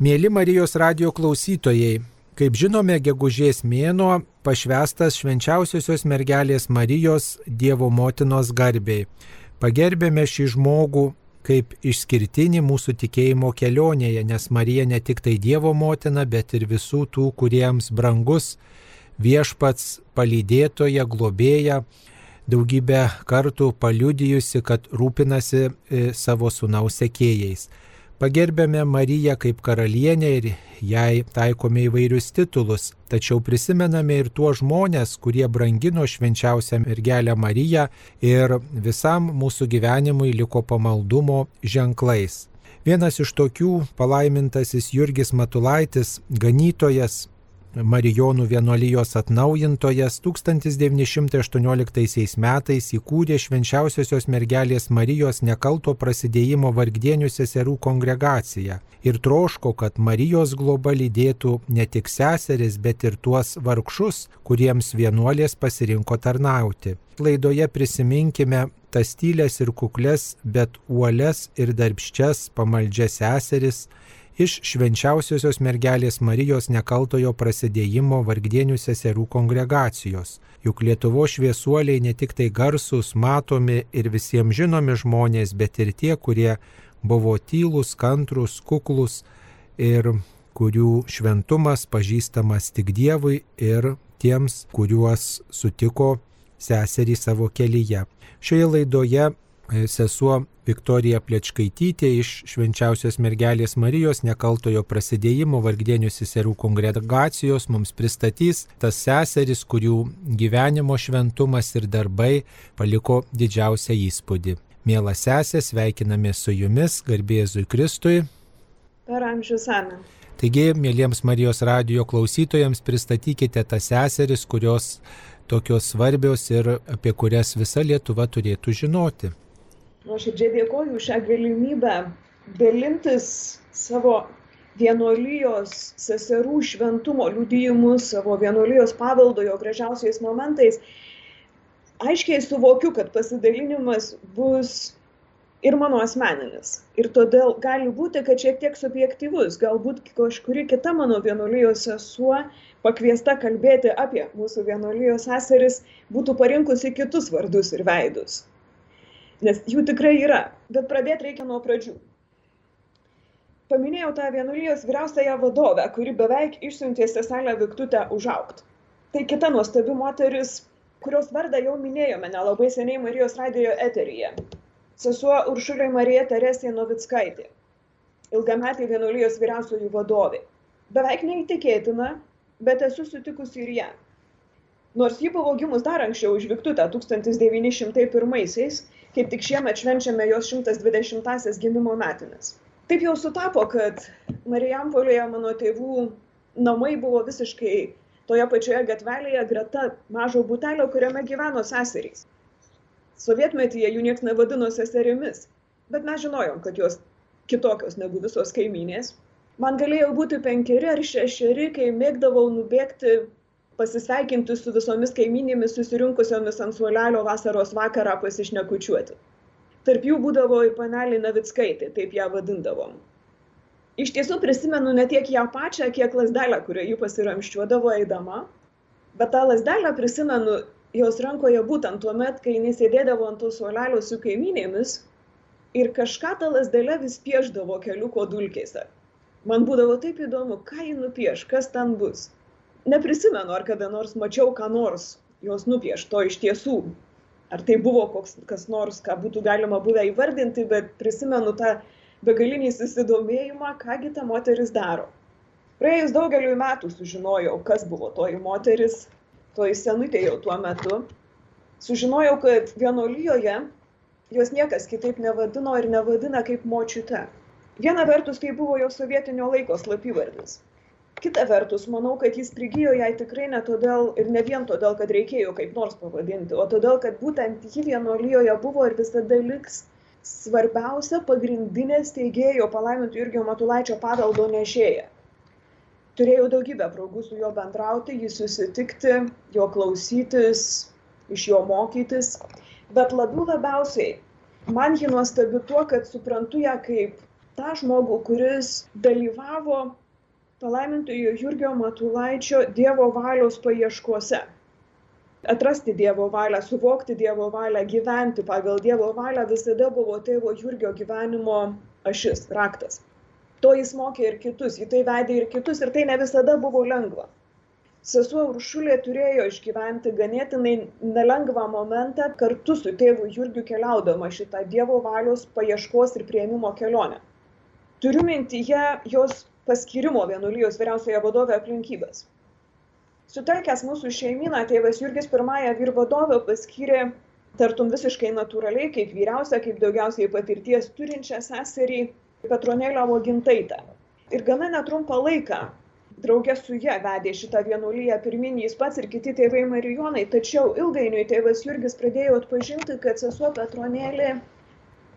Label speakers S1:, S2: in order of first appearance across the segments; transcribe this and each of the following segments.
S1: Mėly Marijos radio klausytojai, kaip žinome, gegužės mėnuo pašvestas švenčiausiosios mergelės Marijos Dievo motinos garbiai. Pagerbėme šį žmogų kaip išskirtinį mūsų tikėjimo kelionėje, nes Marija ne tik tai Dievo motina, bet ir visų tų, kuriems brangus viešpats palydėtoja, globėja, daugybę kartų paliudijusi, kad rūpinasi e, savo sunaus sekėjais. Pagerbėme Mariją kaip karalienę ir jai taikome įvairius titulus, tačiau prisimename ir tuos žmonės, kurie brangino švenčiausią mergelę Mariją ir visam mūsų gyvenimui liko pamaldumo ženklais. Vienas iš tokių palaimintasis Jurgis Matulaitis, ganytojas, Marijonų vienuolijos atnaujintojas 1918 metais įkūrė švenčiausiosios mergelės Marijos nekalto prasidėjimo vargdienių seserų kongregaciją ir troško, kad Marijos globa lydėtų ne tik seseris, bet ir tuos vargšus, kuriems vienuolės pasirinko tarnauti. Laidoje prisiminkime tas tylės ir kuklės, bet uoles ir darbščias pamaldžias seseris, iš švenčiausiosios mergelės Marijos nekaltojo prasidėjimo vargdienių seserų kongregacijos. Juk Lietuvo šviesuoliai ne tik tai garsus, matomi ir visiems žinomi žmonės, bet ir tie, kurie buvo tylus, kantrus, kuklus ir kurių šventumas pažįstamas tik Dievui ir tiems, kuriuos sutiko seserį savo kelyje. Šioje laidoje sesuo Viktorija Plečkaitytė iš Švenčiausios mergelės Marijos nekaltojo prasidėjimo vargdienių seserų kongregacijos mums pristatys tas seseris, kurių gyvenimo šventumas ir darbai paliko didžiausią įspūdį. Mėla sesė, sveikiname su jumis, garbėzui Kristui.
S2: Per amžius amen.
S1: Taigi, mėlyjams Marijos radio klausytojams pristatykite tas seseris, kurios tokios svarbios ir apie kurias visa Lietuva turėtų žinoti
S2: nuoširdžiai dėkoju už šią galimybę dalintis savo vienuolijos seserų šventumo liudijimu, savo vienuolijos paveldo jo gražiausiais momentais. Aiškiai suvokiu, kad pasidalinimas bus ir mano asmeninis. Ir todėl gali būti, kad šiek tiek subjektivus, galbūt kažkuri kita mano vienuolijos sesuo pakviesta kalbėti apie mūsų vienuolijos seseris būtų parinkusi kitus vardus ir veidus nes jų tikrai yra, bet pradėti reikia nuo pradžių. Paminėjau tą vienuolijos vyriausiąją vadovę, kuri beveik išsiuntė seselę Viktutę užaukti. Tai kita nuostabi moteris, kurios vardą jau minėjome nelabai seniai Marijos radijo eteryje. Sesuo Uršulė Marija Teresė Novickaitė, ilgametė vienuolijos vyriausiojų vadovė. Beveik neįtikėtina, bet esu sutikusi ir ją. Nors ji buvo gimus dar anksčiau už Viktutę 1901-aisiais, kaip tik šiemet švenčiame jos 120-asias gimimo metinės. Taip jau sutapo, kad Marijampolėje mano tėvų namai buvo visiškai toje pačioje gatvelėje greta mažo butelio, kuriame gyveno seserys. Sovietmetyje jų niekas nevadino seserimis, bet mes žinojom, kad jos kitokios negu visos kaiminės. Man galėjo būti penkeri ar šešeri, kai mėgdavau nubėgti pasisveikinti su visomis kaiminėmis susirinkusiomis ant suolelio vasaros vakarą pasišnekučiuoti. Tarp jų būdavo ir panelė Navickaitė, taip ją vadindavom. Iš tiesų prisimenu ne tiek ją pačią, kiek lasdelę, kurią ji pasiramščiuodavo eidama, bet tą lasdelę prisimenu jos rankoje būtent tuo met, kai jis sėdėdavo ant to suolelio su kaiminėmis ir kažką tą lasdelę vis pieždavo keliuko dulkėse. Man būdavo taip įdomu, ką ji nupieš, kas ten bus neprisimenu, ar kada nors mačiau ką nors jos nupiešto iš tiesų. Ar tai buvo koks, kas nors, ką būtų galima buvę įvardinti, bet prisimenu tą begalinį susidomėjimą, kągi ta moteris daro. Praėjus daugeliu metų sužinojau, kas buvo toji moteris, toji senutė jau tuo metu. Sužinojau, kad vienuolijoje jos niekas kitaip nevadino ir nevadina kaip močiute. Viena vertus tai buvo jo sovietinio laiko slapyvardis kita vertus manau kad jis prigijo jai tikrai ne todėl ir ne vien todėl kad reikėjo kaip nors pavadinti o todėl kad būtent ji vienuolijoje buvo ir visada liks svarbiausia pagrindinė steigėjo palaiminto Jurgio Matulaičio paveldo nešėja. Turėjau daugybę progų su juo bendrauti, jį susitikti, jo klausytis, iš jo mokytis, bet labiau labiausiai man ji nuostabi tuo, kad suprantu ją kaip tą žmogų, kuris dalyvavo palaimintojo Jurgio Matulaičio Dievo valios paieškose. Atrasti Dievo valią, suvokti Dievo valią, gyventi pagal Dievo valią visada buvo tėvo Jurgio gyvenimo ašis, raktas. To jis mokė ir kitus, į tai vedė ir kitus ir tai ne visada buvo lengva. Sesuo Uršulė turėjo išgyventi ganėtinai nelengvą momentą kartu su tėvu Jurgiu keliaudama šitą Dievo valios paieškos ir prieimimo kelionę. Turiu mintyje jos paskirimo vienuolijos vyriausioje vadovė aplinkybės. Sutelkęs mūsų šeiminą, tėvas Jurgis pirmąją vyr vadovę paskyrė tartum visiškai natūraliai, kaip vyriausia, kaip daugiausiai patirties turinčią seserį Petronėlio Vogintaitę. Ir gana netrumpą laiką drauge su ja vedė šitą vienuolyje pirmin jis pats ir kiti tėvai marijonai, tačiau ilgainiui tėvas Jurgis pradėjo atpažinti, kad sesuo Petronėlė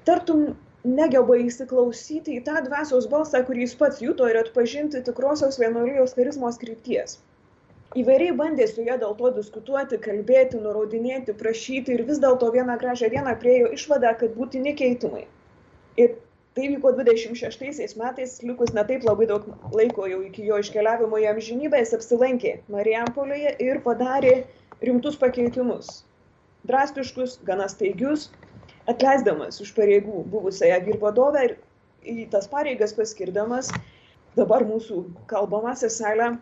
S2: tartum negeba įsiklausyti į tą dvasios balsą, kurį jis pats juto ir atpažinti tikrosios vienuolijos charizmos krypties. Įvairiai bandė su ja dėl to diskutuoti, kalbėti, nurodinėti, prašyti ir vis dėlto vieną gražią dieną priejo išvadą, kad būtini keitimai. Ir tai vyko dvidešimt šeštaisiais metais likus ne taip labai daug laiko jau iki jo iškeliavimo į amžinybę jis apsilankė marijampolėje ir padarė rimtus pakeitimus drastiškus gana staigius atleisdamas iš pareigų buvusiąją vyr vadovę ir į tas pareigas paskirdamas dabar mūsų kalbamą seselę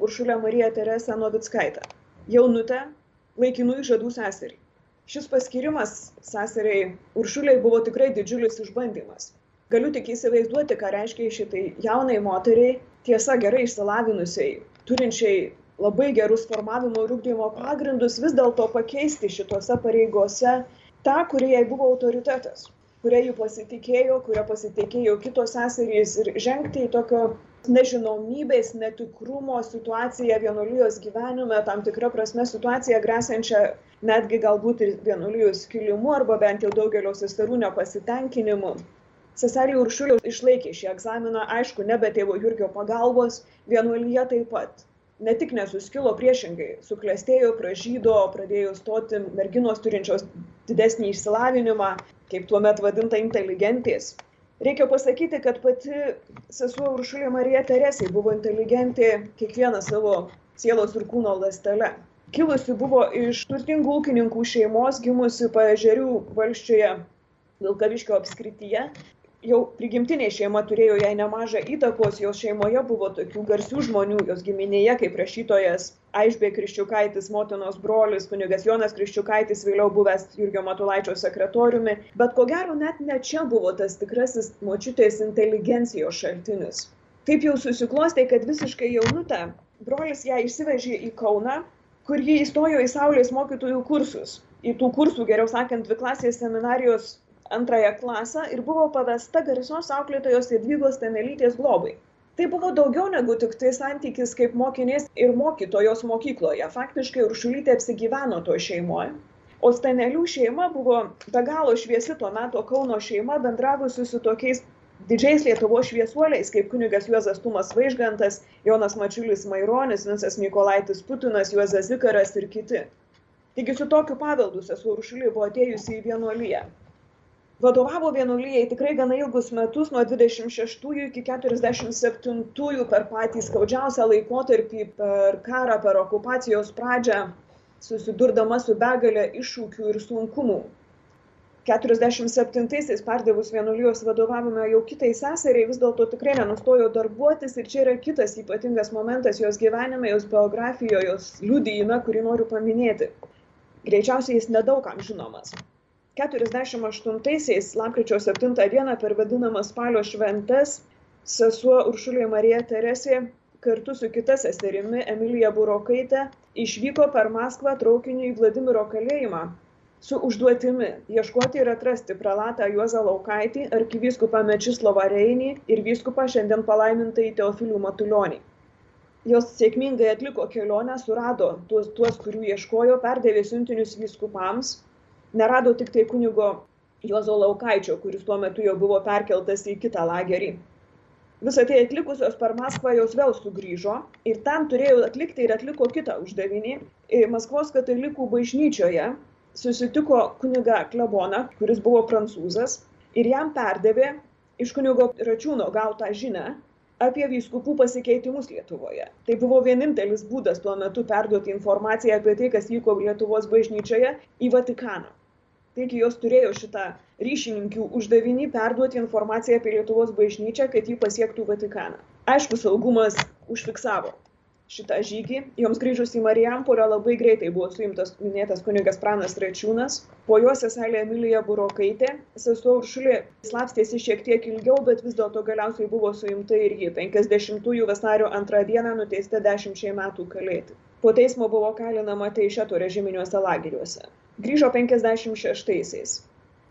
S2: Uršulę Mariją Teresę Novickaitę, jaunutę, laikinų įžadų seserį. Šis paskirimas seseriai Uršuliai buvo tikrai didžiulis išbandymas galiu tik įsivaizduoti, ką reiškia šitai jaunai moteriai, tiesa gerai išsilavinusiai, turinčiai labai gerus formavimo ir ūkdymo pagrindus, vis dėlto pakeisti šituose pareigose tą, kurie jai buvo autoritetas, kuria jų pasitikėjo, kuria pasitikėjo kitos seserys ir žengti į tokio nežinomybės, netikrumo situaciją vienuolijos gyvenime, tam tikrą prasme situaciją grėsiančią netgi galbūt ir vienuolijos kilimu arba bent jau daugelio seserų nepasitenkinimu seselė Uršulė išlaikė šį egzaminą, aišku, nebe tėvo Jurgio pagalbos, vienuolyje taip pat. Ne tik nesuskilo priešingai, suklestėjo, pražydo, pradėjo stoti merginos turinčios didesnį išsilavinimą, kaip tuo metu vadinta inteligentės. Reikia pasakyti, kad pati sesuo Uršulė Marija Teresė buvo inteligentė kiekvieną savo sielos ir kūno lastelę. Kilusi buvo iš turtingų ūkininkų šeimos, gimusi paežerių valščioje Vilkaviškio apskrityje, jau prigimtinė šeima turėjo jai nemažą įtakos, jos šeimoje buvo tokių garsių žmonių, jos giminėje, kaip rašytojas Aišbė Kriščiukaitis, motinos brolis, kunigas Jonas Kriščiukaitis, vėliau buvęs Jurgio Matulaičio sekretoriumi, bet ko gero net ne čia buvo tas tikrasis močiutės inteligencijos šaltinis. Taip jau susiklostė, kad visiškai jaunutę brolis ją išsivežė į Kauną, kur ji įstojo į Saulės mokytojų kursus. Į tų kursų, geriau sakant, dviklasės seminarijos antrąją klasę ir buvo pavesta garsios auklėtojos Jadvygos Tenelytės globai. Tai buvo daugiau negu tik tai santykis kaip mokinės ir mokytojos mokykloje. Faktiškai Uršulytė apsigyveno to šeimoje. O Stanelių šeima buvo be galo šviesi tuo metu Kauno šeima, bendravusi su tokiais didžiais Lietuvos šviesuoliais, kaip kunigas Juozas Tumas Vaižgantas, Jonas Mačiulis Maironis, Vinsas Mykolaitis Putinas, Juozas Zikaras ir kiti. Taigi su tokiu paveldu sesuo Uršulė buvo atėjusi į vienuolyje vadovavo vienuolijai tikrai gana ilgus metus nuo dvidešimt šeštųjų iki keturiasdešimt septintųjų per patį skaudžiausią laikotarpį per karą per okupacijos pradžią susidurdama su begale iššūkių ir sunkumų. keturiasdešimt septintaisiais perdavus vienuolijos vadovavimą jau kitai seseriai vis dėlto tikrai nenustojo darbuotis ir čia yra kitas ypatingas momentas jos gyvenime jos biografijoje jos liudijime kurį noriu paminėti. Greičiausiai jis nedaugam žinomas keturiasdešimt aštuntaisiais lapkričio septintą dieną per vadinamas spalio šventes sesuo Uršulė Marija Teresė kartu su kita seserimi Emilija Burokaitė išvyko per Maskvą traukiniu į Vladimiro kalėjimą su užduotimi ieškoti ir atrasti pralatą Juozą Laukaitį, arkivyskupą Mečislovą Reinį ir vyskupą šiandien palaimintąjį Teofilių Matulionį. Jos sėkmingai atliko kelionę, surado tuos, tuos kurių ieškojo, perdavė siuntinius vyskupams, nerado tik tai kunigo Juozo Laukaičio, kuris tuo metu jau buvo perkeltas į kitą lagerį. Visą tai atlikusios per Maskvą jos vėl sugrįžo ir tam turėjo atlikti ir atliko kitą uždavinį. Maskvos katalikų bažnyčioje susitiko kuniga Kleboną, kuris buvo prancūzas, ir jam perdavė iš kunigo Račiūno gautą žinę apie vyskupų pasikeitimus Lietuvoje. Tai buvo vienintelis būdas tuo metu perduoti informaciją apie tai, kas vyko Lietuvos bažnyčioje į Vatikaną. Taigi jos turėjo šitą ryšininkių uždavinį perduoti informaciją apie Lietuvos bažnyčią, kad jį pasiektų Vatikaną. Aišku, saugumas užfiksavo šitą žygį. Joms grįžus į Marijampolę labai greitai buvo suimtas minėtas kunigas Pranas Rečiūnas, po jo seselė Emilija Burokaitė, sesuo Uršulė slapstėsi šiek tiek ilgiau, bet vis dėlto galiausiai buvo suimta ir ji 50 vasario 2 dieną nuteista 10 metų kalėti. Po teismo buvo kalinama Teišeto režiminiuose lageriuose. Grįžo 56-aisiais.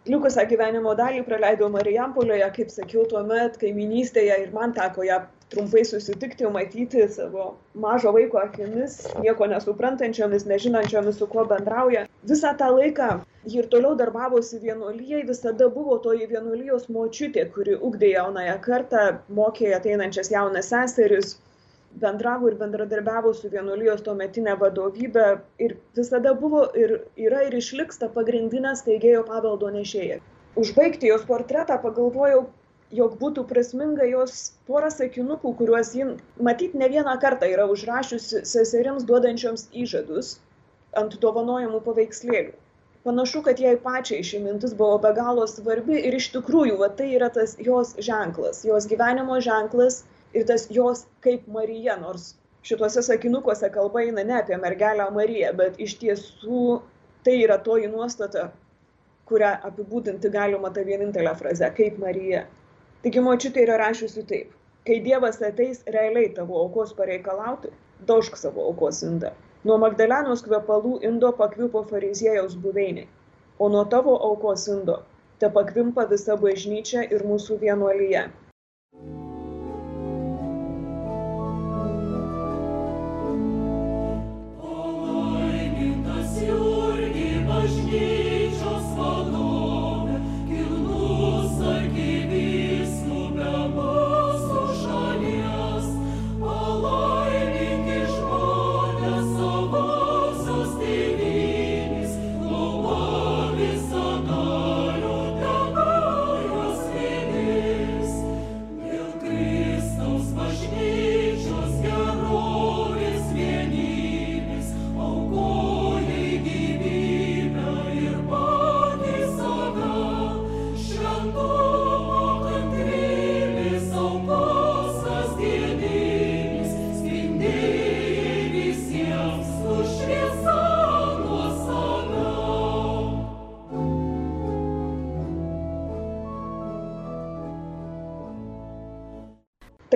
S2: Likusią gyvenimo dalį praleido Marijampolėje, kaip sakiau, tuo met kaiminystėje ir man teko ją trumpai susitikti, matyti savo mažo vaiko akimis, nieko nesuprantančiomis, nežinančiomis, su kuo bendrauja. Visą tą laiką ji ir toliau darbavosi vienuolyje, visada buvo toji vienuolijos močiutė, kuri ugdė jaunąją kartą, mokė ateinančias jaunas seseris, bendravo ir bendradarbiavo su vienuolijos tuometinė vadovybė ir visada buvo ir yra ir išliks ta pagrindinė steigėjo paveldo nešėja. Užbaigti jos portretą pagalvojau, jog būtų prasminga jos porą sakinukų, kuriuos ji matyt ne vieną kartą yra užrašiusi seserims duodančioms įžadus ant dovanojimų paveikslėlių. Panašu, kad jai pačiai ši mintis buvo be galo svarbi ir iš tikrųjų, va, tai yra tas jos ženklas, jos gyvenimo ženklas ir tas jos kaip Marija, nors šituose sakinukuose kalba eina ne apie mergelę Mariją, bet iš tiesų tai yra toji nuostata, kurią apibūdinti galima tą vienintelę frazę - kaip Marija. Taigi močiutė yra rašiusi taip. Kai Dievas ateis realiai tavo aukos pareikalauti, daužk savo aukos indą. Nuo Magdalenos kvepalų indo pakvipo fariziejaus buveiniai, o nuo tavo aukos indo te pakvimpa visa bažnyčia ir mūsų vienuolyje.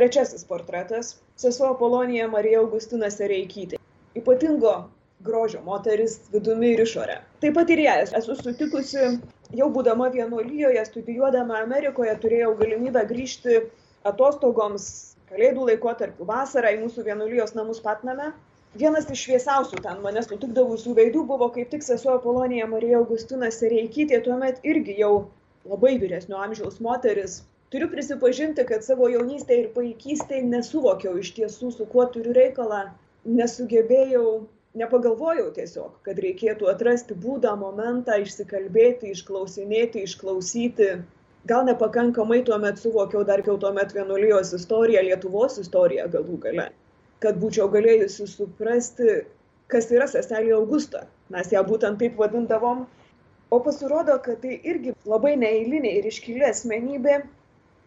S2: Trečiasis portretas - sesuo Apolonija Marija Augustina Sereikytė. Ypatingo grožio moteris vidumi ir išorė. Taip pat ir ją esu sutikusi, jau būdama vienuolyjoje, studijuodama Amerikoje, turėjau galimybę grįžti atostogoms, kalėdų laikotarpiu, vasarą į mūsų vienuolijos namus Patname. Vienas iš šviesiausių ten mane sutikdavusių veidų buvo kaip tik sesuo Apolonija Marija Augustina Sereikytė, tuomet irgi jau labai vyresnio amžiaus moteris, turiu prisipažinti, kad savo jaunystėje ir vaikystėje nesuvokiau iš tiesų, su kuo turiu reikalą, nesugebėjau, nepagalvojau tiesiog, kad reikėtų atrasti būdą, momentą, išsikalbėti, išklausinėti, išklausyti. Gal nepakankamai tuomet suvokiau dar jau tuomet vienuolijos istoriją, Lietuvos istoriją galų gale, kad būčiau galėjusi suprasti, kas yra seselė Augusta. Mes ją būtent taip vadindavom. O pasirodo, kad tai irgi labai neeilinė ir iškili asmenybė,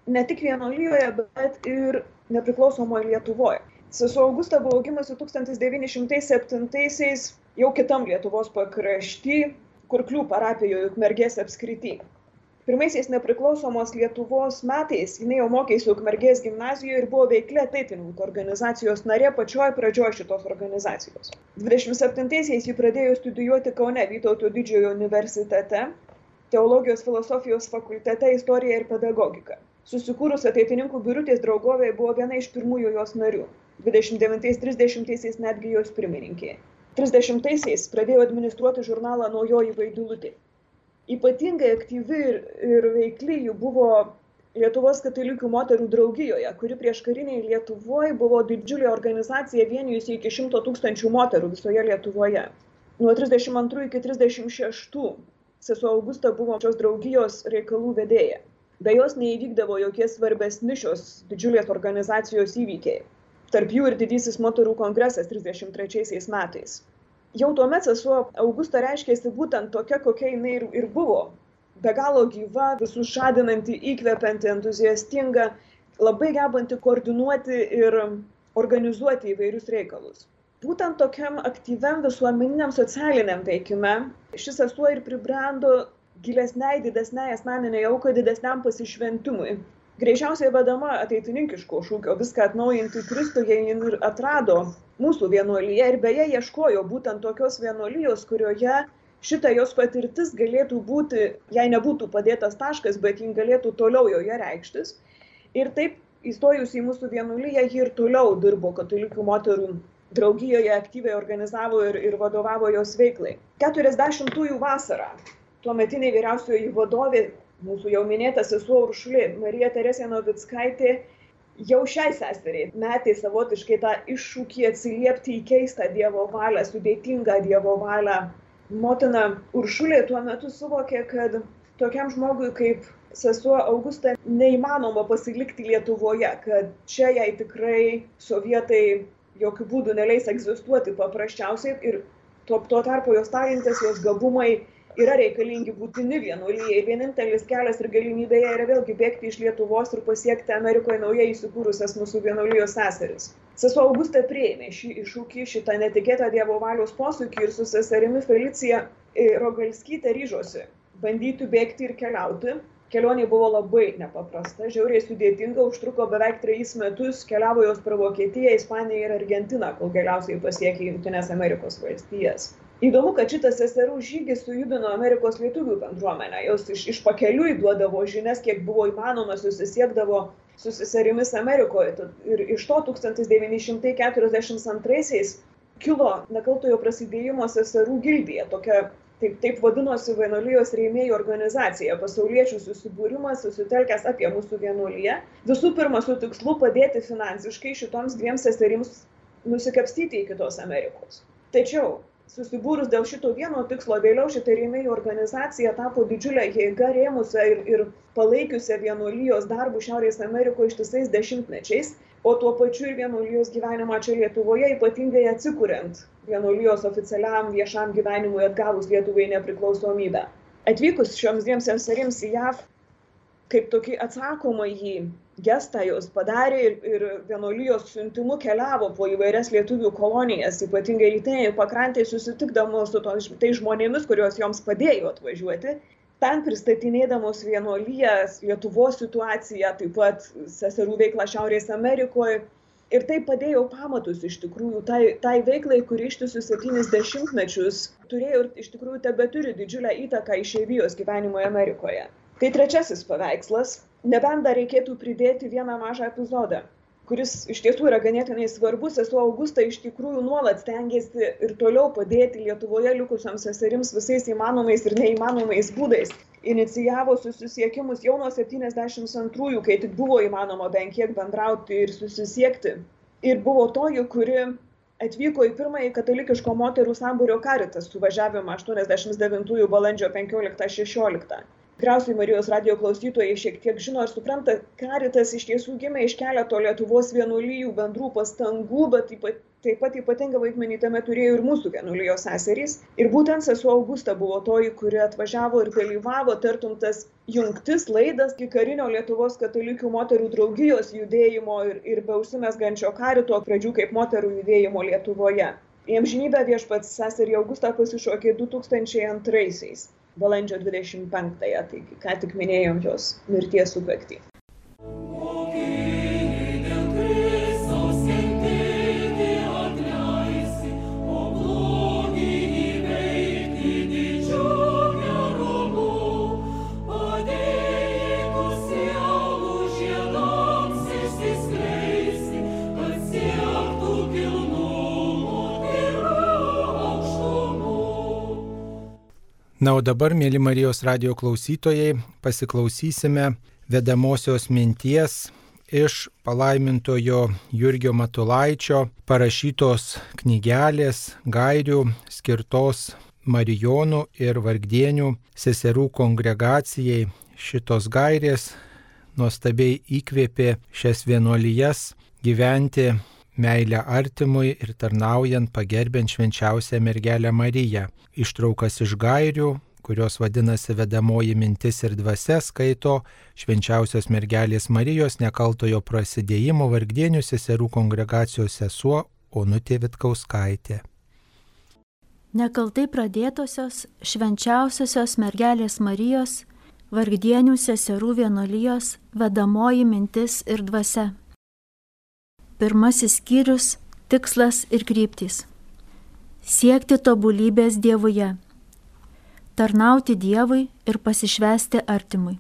S2: ne tik vienuolijoje, bet ir nepriklausomoje Lietuvoje. Sesuo Augusta buvo gimusi 1907-aisiais jau kitam Lietuvos pakrašty, Kurklių parapijoje Ukmergės apskrity. Pirmaisiais nepriklausomos Lietuvos metais jinai jau mokėsi Ukmergės gimnazijoje ir buvo veiklė taitininkų organizacijos narė pačioj pradžioj šitos organizacijos. 27-aisiais ji pradėjo studijuoti Kaune Vytauto didžiojo universitete, teologijos filosofijos fakultete istoriją ir pedagogiką susikūrus ateitininkų birutės draugovė buvo viena iš pirmųjų jos narių. 29-30-aisiais netgi jos pirmininkė. 30-aisiais pradėjo administruoti žurnalą Naujoji Vaidilutė. Ypatingai aktyvi ir, ir veikli ji buvo Lietuvos katalikų moterų draugijoje, kuri prieš kariniai Lietuvoje buvo didžiulė organizacija vienijusi iki 100 tūkstančių moterų visoje Lietuvoje. Nuo 32 iki 36 sesuo Augusta buvo šios draugijos reikalų vedėja Be jos neįvykdavo jokie svarbesni šios didžiulės organizacijos įvykiai. Tarp jų ir didysis moterų kongresas 33 metais. Jau tuomet sesuo Augusta reiškėsi būtent tokia, kokia jinai ir, ir buvo. Be galo gyva, visus žadinanti, įkvepianti, entuziastinga, labai gebanti koordinuoti ir organizuoti įvairius reikalus. Būtent tokiam aktyviam visuomeniniam socialiniam veikime šis sesuo ir pribrendo gilesniai, didesniai asmeniniai aukai, didesniam pasišventimui. Greičiausiai vedama ateitininkiško šūkio viską atnaujinti Kristuje ir atrado mūsų vienuolyje ir beje ieškojo būtent tokios vienuolijos, kurioje šita jos patirtis galėtų būti, jei nebūtų padėtas taškas, bet jin galėtų toliau joje reikštis. Ir taip įstojus į mūsų vienuolyje, ji ir toliau dirbo katalikų moterų draugijoje, aktyviai organizavo ir, ir vadovavo jos veiklai. 40-ųjų vasarą tuometiniai vyriausioji vadovė, mūsų jau minėta sesuo Uršulė, Marija Teresė Novickaitė, jau šiai seseriai metė savotiškai tą iššūkį atsiliepti į keistą Dievo valią, sudėtingą Dievo valią. Motina Uršulė tuo metu suvokė, kad tokiam žmogui kaip sesuo Augusta neįmanoma pasilikti Lietuvoje, kad čia jai tikrai sovietai jokių būdų neleis egzistuoti paprasčiausiai ir tuo, tuo tarpu jos talentas, jos gabumai yra reikalingi būtini vienuolijai. Vienintelis kelias ir galimybė yra vėlgi bėgti iš Lietuvos ir pasiekti Amerikoje naujai įsikūrusias mūsų vienuolijos seseris. Sesuo Augusta prieėmė šį iššūkį, šitą netikėtą Dievo valios posūkį ir su seserimi Felicija Rogalskytė ryžosi bandyti bėgti ir keliauti. Kelionė buvo labai nepaprasta, žiauriai sudėtinga, užtruko beveik trejus metus, keliavo jos per Vokietiją, Ispaniją ir Argentiną, kol galiausiai pasiekė Junktinės Amerikos valstijas. Įdomu kad šitas seserų žygis sujudino amerikos lietuvių bendruomenę. Jos iš iš pakeliui duodavo žinias kiek buvo įmanoma susisiekdavo su seserimis amerikoje. Ir iš to tūkstantis devyni šimtai keturiasdešims antraisiais kilo nekaltojo prasidėjimo seserų gildija tokia taip taip vadinosi vienuolijos rėmėjų organizacija. Pasauliečių susibūrimas susitelkęs apie mūsų vienuoliją. Visų pirma su tikslu padėti finansiškai šitoms dviem seserims nusikapstyti iki tos amerikos. Tačiau susibūrus dėl šito vieno tikslo vėliau šita rėmėjų organizacija tapo didžiule jėga rėmusia ir, ir palaikiusia vienuolijos darbų Šiaurės Amerikoje ištisais dešimtmečiais, o tuo pačiu ir vienuolijos gyvenimą čia Lietuvoje, ypatingai atsikuriant vienuolijos oficialiam viešam gyvenimui atgavus Lietuvai nepriklausomybę. Atvykus šioms dviem seserims į JAV, kaip tokį atsakomąjį gestą jos padarė ir, ir vienuolijos siuntimu keliavo po įvairias lietuvių kolonijas, ypatingai rytinėje pakrantėje susitikdamos su tais tai žmonėmis, kuriuos joms padėjo atvažiuoti. Ten pristatinėdamos vienuolijas, Lietuvos situaciją, taip pat seserų veiklą Šiaurės Amerikoje. Ir tai padėjo pamatus iš tikrųjų tai, tai veiklai, kuri ištisus 70 mečius turėjo ir iš tikrųjų tebe turi didžiulę įtaką išeivijos gyvenimoje Amerikoje. Tai trečiasis paveikslas, nebent dar reikėtų pridėti vieną mažą epizodą, kuris iš tiesų yra ganėtinai svarbus. Esu Augusta iš tikrųjų nuolat stengiasi ir toliau padėti Lietuvoje likusiams seserims visais įmanomais ir neįmanomais būdais. Inicijavo susisiekimus jau nuo 72-ųjų, kai tik buvo įmanoma bent kiek bendrauti ir susisiekti. Ir buvo toji, kuri atvyko į pirmąjį katalikiško moterų sambūrio karitas suvažiavimą 89 balandžio 15-16 tikriausiai Marijos radio klausytojai šiek tiek žino ir supranta, karitas iš tiesų gimė iš keleto Lietuvos vienuolyjų bendrų pastangų, bet taip pat, taip pat ypatingą vaidmenį tame turėjo ir mūsų vienuolijos seserys. Ir būtent sesuo Augusta buvo toji, kuri atvažiavo ir dalyvavo, tartum tas jungtis, laidas, iki karinio Lietuvos katalikų moterų draugijos judėjimo ir, ir beausimesgančio karito pradžių kaip moterų judėjimo Lietuvoje. Į amžinybę viešpats seserį Augustą pasišokė 2002-aisiais balandžio 25-ąją, taigi ką tik minėjom jos mirties sukaktį.
S1: Na, o dabar, mėly Marijos radio klausytojai, pasiklausysime vedamosios minties iš palaimintojo Jurgio Matulaičio parašytos knygelės gairių skirtos Marijonų ir Vargdienių seserų kongregacijai. Šitos gairės nuostabiai įkvėpė šias vienuolijas gyventi meilę artimui ir tarnaujant pagerbent švenčiausią mergelę Mariją. Ištraukas iš gairių, kurios vadinasi vedamoji mintis ir dvasia, skaito švenčiausios mergelės Marijos nekaltojo prasidėjimo vargdienių seserų kongregacijos sesuo Onutė Vitkauskaitė.
S3: Nekaltai pradėtosios švenčiausiosios mergelės Marijos vargdienių seserų vienolyjos vedamoji mintis ir dvasia. Pirmasis skyrius - tikslas ir kryptys. Siekti tobulybės Dievuje. Tarnauti Dievui ir pasišvesti artimui.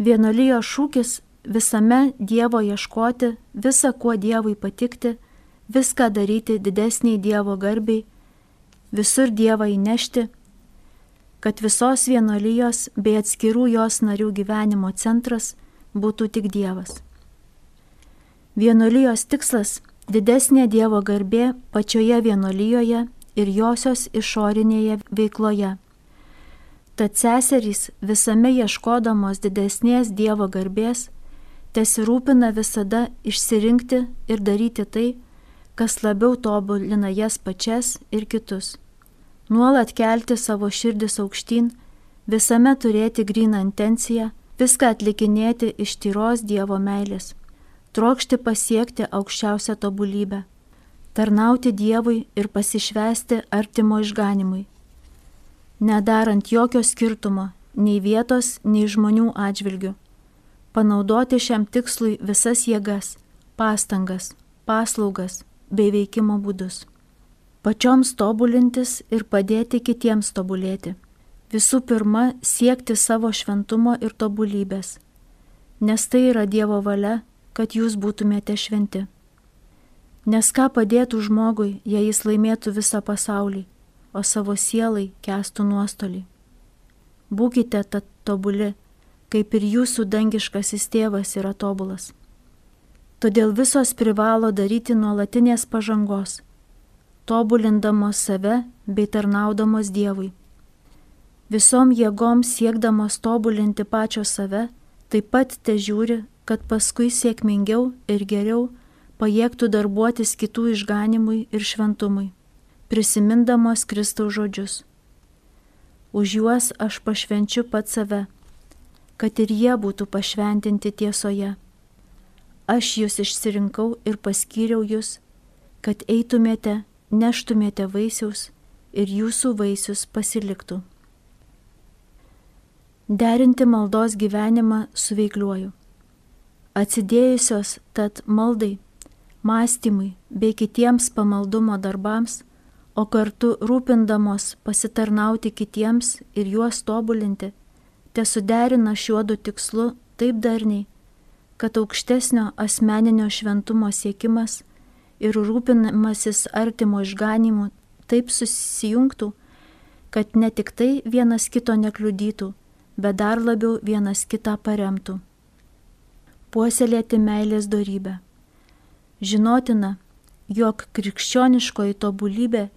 S3: Vienolyjo šūkis - visame Dievo ieškoti, visą kuo Dievui patikti, viską daryti didesniai Dievo garbiai, visur Dievą įnešti, kad visos vienolyjos bei atskirų jos narių gyvenimo centras būtų tik Dievas. Vienolyjos tikslas - didesnė Dievo garbė pačioje vienolyjoje ir josios išorinėje veikloje. Tad seserys visame ieškodamos didesnės Dievo garbės, tesirūpina visada išsirinkti ir daryti tai, kas labiau tobulina jas pačias ir kitus. Nuolat kelti savo širdis aukštyn, visame turėti gryną intenciją, viską atlikinėti iš tyros Dievo meilės trokšti pasiekti aukščiausią tobulybę, tarnauti Dievui ir pasišvesti artimo išganimui, nedarant jokio skirtumo nei vietos, nei žmonių atžvilgių, panaudoti šiam tikslui visas jėgas, pastangas, paslaugas bei veikimo būdus. Pačioms tobulintis ir padėti kitiems tobulėti. Visų pirma, siekti savo šventumo ir tobulybės, nes tai yra Dievo valia kad jūs būtumėte šventi. Nes ką padėtų žmogui, jei jis laimėtų visą pasaulį, o savo sielai kestų nuostolį. Būkite tad tobuli, kaip ir jūsų dangiškasis tėvas yra tobulas. Todėl visos privalo daryti nuolatinės pažangos, tobulindamos save bei tarnaudamos Dievui. Visom jėgom siekdamos tobulinti pačio save, taip pat te žiūri kad paskui sėkmingiau ir geriau pajėgtų darbuotis kitų išganimui ir šventumui, prisimindamos Kristaus žodžius. Už juos aš pašvenčiu pat save, kad ir jie būtų pašventinti tiesoje. Aš jūs išsirinkau ir paskyriau jūs, kad eitumėte, neštumėte vaisiaus ir jūsų vaisius pasiliktų. Derinti maldos gyvenimą su veikliuoju atsidėjusios tad maldai, mąstymui bei kitiems pamaldumo darbams, o kartu rūpindamos pasitarnauti kitiems ir juos tobulinti, te suderina šiuo du tikslu taip darniai, kad aukštesnio asmeninio šventumo siekimas ir rūpinimasis artimo išganimu taip susijungtų, kad ne tik tai vienas kito nekliudytų, bet dar labiau vienas kitą paremtų puoselėti meilės darybę. Žinotina, jog krikščioniškoji tobulybė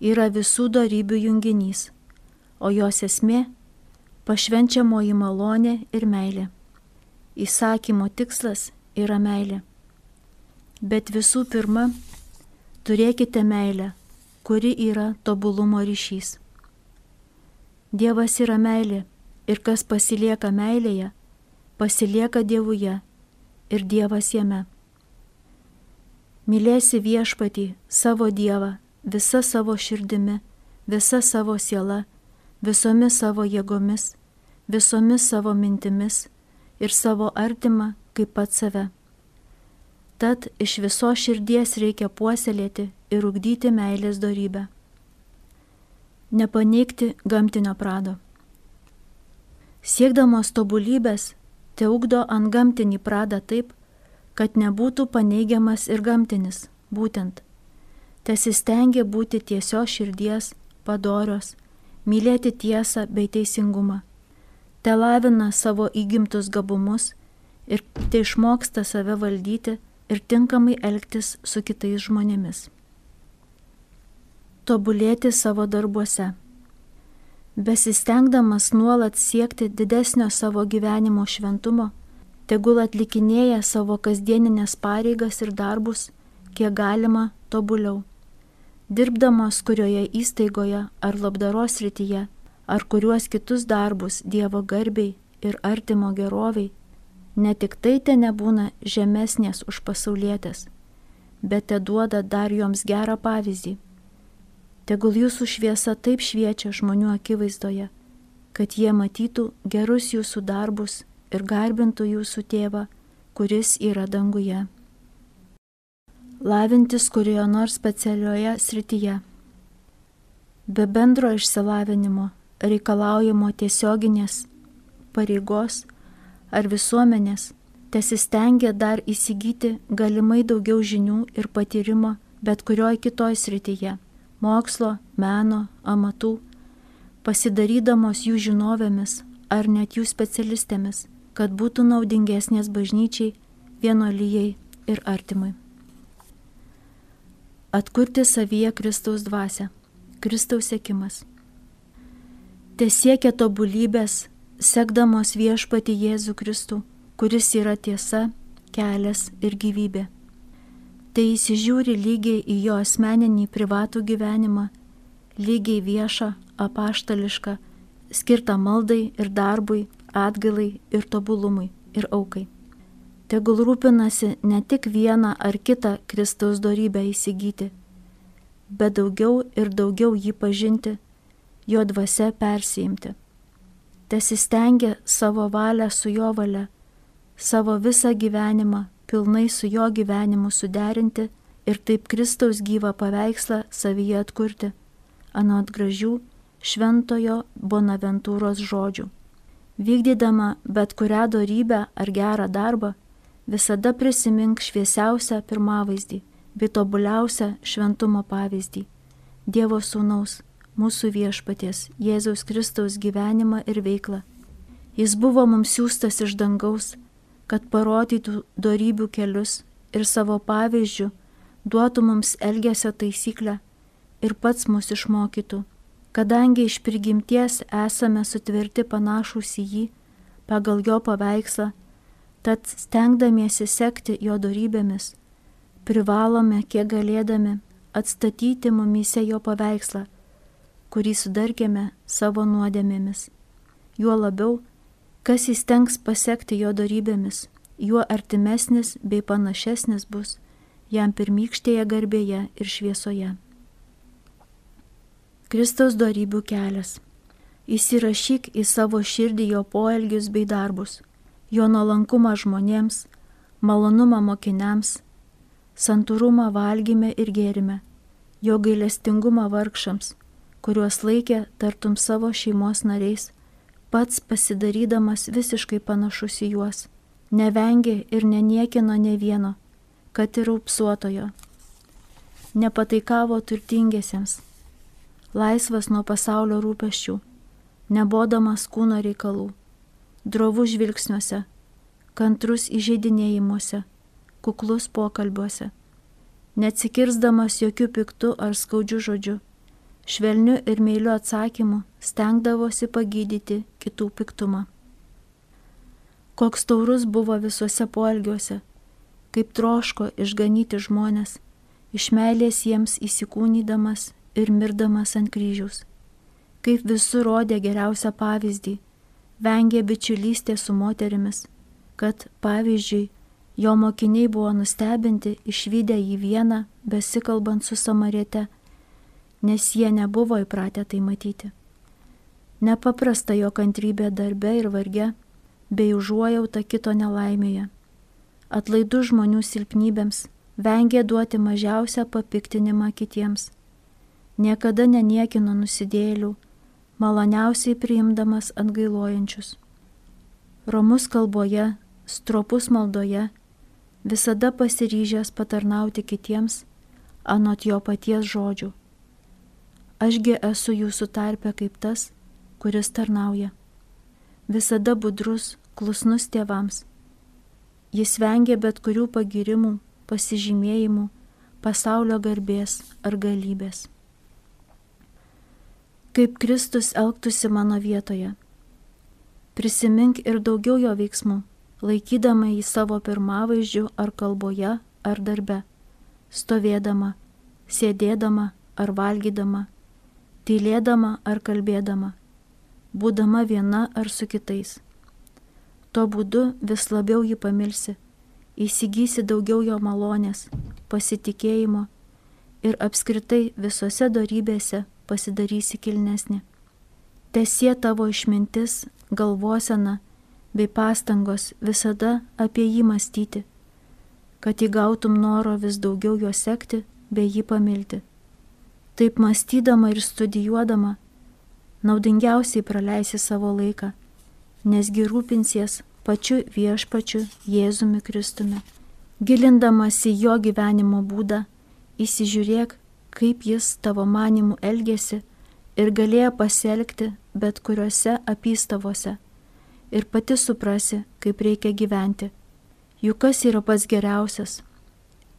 S3: yra visų darybių junginys, o jos esmė - pašvenčiamoji malonė ir meilė. Įsakymo tikslas yra meilė. Bet visų pirma, turėkite meilę, kuri yra tobulumo ryšys. Dievas yra meilė ir kas pasilieka meilėje, pasilieka Dievuje ir Dievas jame. Mylėsi viešpatį savo Dievą visa savo širdimi, visa savo siela, visomis savo jėgomis, visomis savo mintimis ir savo artimą kaip pat save. Tad iš viso širdies reikia puoselėti ir ugdyti meilės darybę. Nepaneigti gamtinio prado. Siekdamos tobulybės te ugdo ant gamtinį pradą taip, kad nebūtų paneigiamas ir gamtinis, būtent. Tesistengia būti tiesios širdies, padorios, mylėti tiesą bei teisingumą. Te lavina savo įgimtus gabumus ir te išmoksta save valdyti ir tinkamai elgtis su kitais žmonėmis. Tobulėti savo darbuose besistengdamas nuolat siekti didesnio savo gyvenimo šventumo, tegul atlikinėja savo kasdieninės pareigas ir darbus, kiek galima tobuliau. Dirbdamos kurioje įstaigoje ar labdaros rytyje, ar kuriuos kitus darbus Dievo garbiai ir artimo geroviai, ne tik tai te nebūna žemesnės už pasaulietės, bet te duoda dar joms gerą pavyzdį. Tegul jūsų šviesa taip šviečia žmonių akivaizdoje, kad jie matytų gerus jūsų darbus ir garbintų jūsų tėvą, kuris yra danguje. Lavintis kurioje nors specialioje srityje. Be bendro išsilavinimo reikalaujamo tiesioginės pareigos ar visuomenės, tesistengia dar įsigyti galimai daugiau žinių ir patyrimo bet kurioj kitoj srityje - mokslo, meno, amatų, pasidarydamos jų žinovėmis ar net jų specialistėmis, kad būtų naudingesnės bažnyčiai, vienolyjei ir artimui. Atkurti savyje Kristaus dvasę, Kristaus sėkimas. Te siekia tobulybės sekdamos viešpati Jėzų Kristų, kuris yra tiesa, kelias ir gyvybė. Tai įsižiūri lygiai į jo asmeninį privatų gyvenimą, lygiai viešą, apaštališką, skirtą maldai ir darbui, atgailai ir tobulumui ir aukai. Tegul rūpinasi ne tik vieną ar kitą Kristaus darybę įsigyti, bet daugiau ir daugiau jį pažinti, jo dvasia persijimti tesistengia savo valią su jo valia, savo visą gyvenimą pilnai su jo gyvenimu suderinti ir taip Kristaus gyvą paveikslą savyje atkurti, anot gražių šventojo Bonaventūros žodžių. Vykdydama bet kurią darybę ar gerą darbą, visada prisimink šviesiausią pirmavaizdį bei tobuliausią šventumo pavyzdį - Dievo Sūnaus mūsų viešpaties Jėzaus Kristaus gyvenimą ir veiklą. Jis buvo mums siūstas iš dangaus, kad parodytų darybių kelius ir savo pavyzdžių duotų mums elgesio taisyklę ir pats mus išmokytų, kadangi iš prigimties esame sutvirti panašus į jį pagal jo paveikslą, tad stengdamiesi sekti jo darybėmis, privalome kiek galėdami atstatyti mumyse jo paveikslą kurį sudarkėme savo nuodėmėmis. Juo labiau, kas įstengs pasiekti jo darybėmis, juo artimesnis bei panašesnis bus jam pirmykštėje garbėje ir šviesoje. Kristaus darybių kelias. Įsirašyk į savo širdį jo poelgius bei darbus, jo nuolankumą žmonėms, malonumą mokiniams, santūrumą valgyme ir gėrime, jo gailestingumą vargšams, kuriuos laikė tartum savo šeimos nariais, pats pasidarydamas visiškai panašus į juos, nevengė ir neniekino ne vieno, kad ir upsuotojo. Nepataikavo turtingiesiems, laisvas nuo pasaulio rūpeščių, nebodamas kūno reikalų, drovų žvilgsniuose, kantrus įžeidinėjimuose, kuklus pokalbiuose, neatsikirsdamas jokių piktų ar skaudžių žodžių švelniu ir meiliu atsakymu stengdavosi pagydyti kitų piktumą. Koks taurus buvo visuose poelgiuose, kaip troško išganyti žmonės, iš meilės jiems įsikūnydamas ir mirdamas ant kryžiaus, kaip visur rodė geriausią pavyzdį, vengė bičiulystė su moterimis, kad, pavyzdžiui, jo mokiniai buvo nustebinti išvykę jį vieną, besikalbant su Samariete, nes jie nebuvo įpratę tai matyti. Nepaprasta jo kantrybė darbe ir varge, bei užuojauta kito nelaimėje. Atlaidų žmonių silpnybėms, vengė duoti mažiausią papiktinimą kitiems. Niekada neniekino nusidėlių, maloniausiai priimdamas atgailojančius. Romus kalboje, stropus maldoje, visada pasiryžęs patarnauti kitiems, anot jo paties žodžių Ašgi esu jūsų tarpe kaip tas, kuris tarnauja. Visada budrus, klusnus tėvams. Jis vengia bet kurių pagirimų, pasižymėjimų, pasaulio garbės ar galybės. Kaip Kristus elgtųsi mano vietoje. Prisimink ir daugiau jo veiksmų, laikydama jį savo pirmavaizdžių ar kalboje ar darbe, stovėdama, sėdėdama ar valgydama, tylėdama ar kalbėdama, būdama viena ar su kitais. Tuo būdu vis labiau jį pamilsi, įsigysi daugiau jo malonės, pasitikėjimo ir apskritai visose darybėse pasidarysi kilnesnė. Tesie tavo išmintis, galvosena bei pastangos visada apie jį mąstyti, kad įgautum noro vis daugiau jo sekti bei jį pamilti. Taip mąstydama ir studijuodama, naudingiausiai praleisi savo laiką, nesgi rūpinsies pačiu viešpačiu Jėzumi Kristumi. Gilindamasi jo gyvenimo būdą, įsižiūrėk, kaip jis tavo manimų elgesi ir galėjo pasielgti bet kuriuose apystavose. Ir pati suprasi, kaip reikia gyventi. Juk kas yra pats geriausias?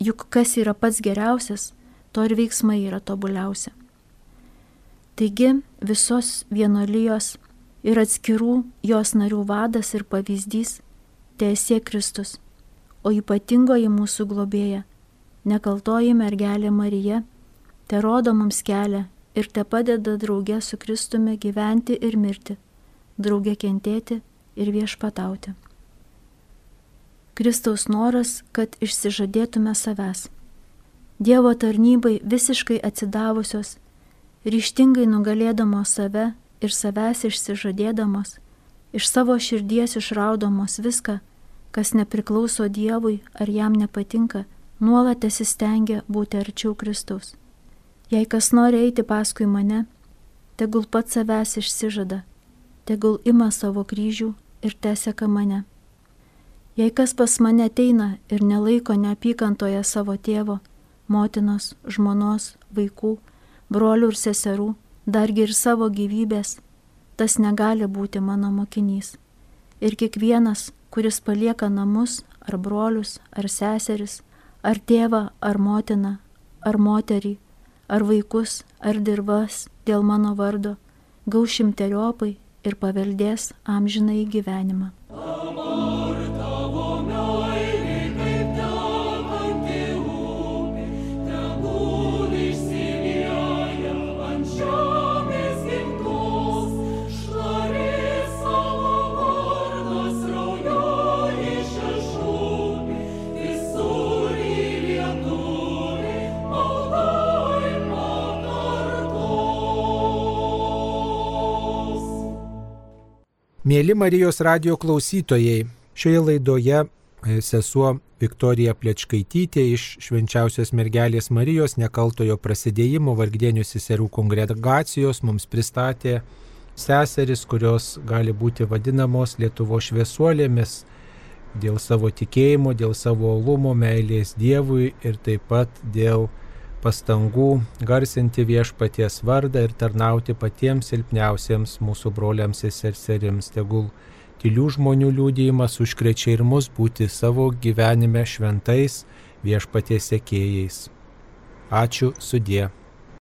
S3: Juk kas yra pats geriausias, to ir veiksmai yra tobuliausia. Taigi visos vienolyjos ir atskirų jos narių vadas ir pavyzdys teisė Kristus, o ypatingoji mūsų globėja, nekaltoji mergelė Marija, te rodo mums kelią ir te padeda draugė su Kristumi gyventi ir mirti, draugė kentėti ir viešpatauti. Kristaus noras, kad išsižadėtume savęs. Dievo tarnybai visiškai atsidavusios, ryštingai nugalėdamos save ir savęs išsižadėdamos, iš savo širdies išraudomos viską, kas nepriklauso Dievui ar jam nepatinka, nuolat esistengia būti arčiau Kristaus. Jei kas nori eiti paskui mane, tegul pats savęs išsižada, tegul ima savo kryžių ir teseka mane. Jei kas pas mane ateina ir nelaiko neapykantoje savo tėvo, motinos, žmonos, vaikų, brolių ir seserų, dargi ir savo gyvybės, tas negali būti mano mokinys. Ir kiekvienas, kuris palieka namus, ar brolius, ar seseris, ar tėvą, ar motiną, ar moterį, ar vaikus, ar dirbas dėl mano vardo, gaus šimteriopai ir paveldės amžinai gyvenimą.
S1: Mėly Marijos radio klausytojai, šioje laidoje e, sesuo Viktorija Plečkaitytė iš švenčiausios mergelės Marijos nekaltojo prasidėjimo vargdienių seserų kongregacijos mums pristatė seseris, kurios gali būti vadinamos Lietuvo šviesuolėmis dėl savo tikėjimo, dėl savo olumo, meilės Dievui ir taip pat dėl pastangų garsinti viešpaties vardą ir tarnauti patiems silpniausiems mūsų broliams ir seserims. Tegul tylių žmonių liūdėjimas užkrečia ir mus būti savo gyvenime šventais viešpaties sekėjais. Ačiū sudė.